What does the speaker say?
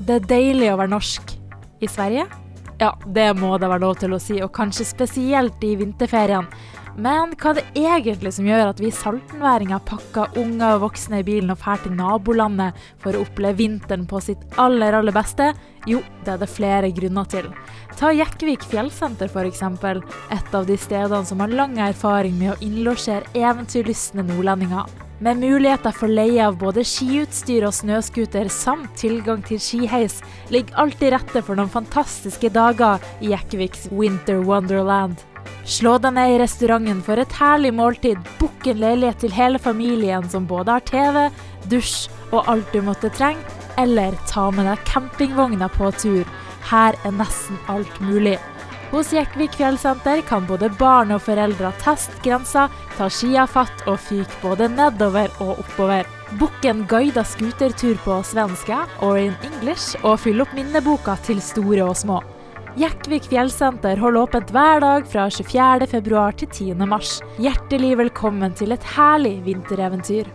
Det er deilig å være norsk. I Sverige? Ja, det må det være lov til å si, og kanskje spesielt i vinterferien. Men hva er det egentlig som gjør at vi saltenværinger pakker unger og voksne i bilen og drar til nabolandet for å oppleve vinteren på sitt aller, aller beste? Jo, det er det flere grunner til. Ta Jekkvik fjellsenter f.eks., et av de stedene som har lang erfaring med å innlosjere eventyrlystne nordlendinger. Med muligheter for leie av både skiutstyr og snøscooter samt tilgang til skiheis, ligger alt til rette for noen fantastiske dager i Jekkviks Winter Wonderland. Slå deg ned i restauranten for et herlig måltid, book en leilighet til hele familien som både har TV, dusj og alt du måtte trenge, eller ta med deg campingvogna på tur. Her er nesten alt mulig. Hos Jekkvik fjellsenter kan både barn og foreldre teste grensa, ta skia fatt og fyke både nedover og oppover. Bukk en guida skutertur på svenska or in English, og fyll opp minneboka til store og små. Jekkvik fjellsenter holder åpent hver dag fra 24.2 til 10.3. Hjertelig velkommen til et herlig vintereventyr.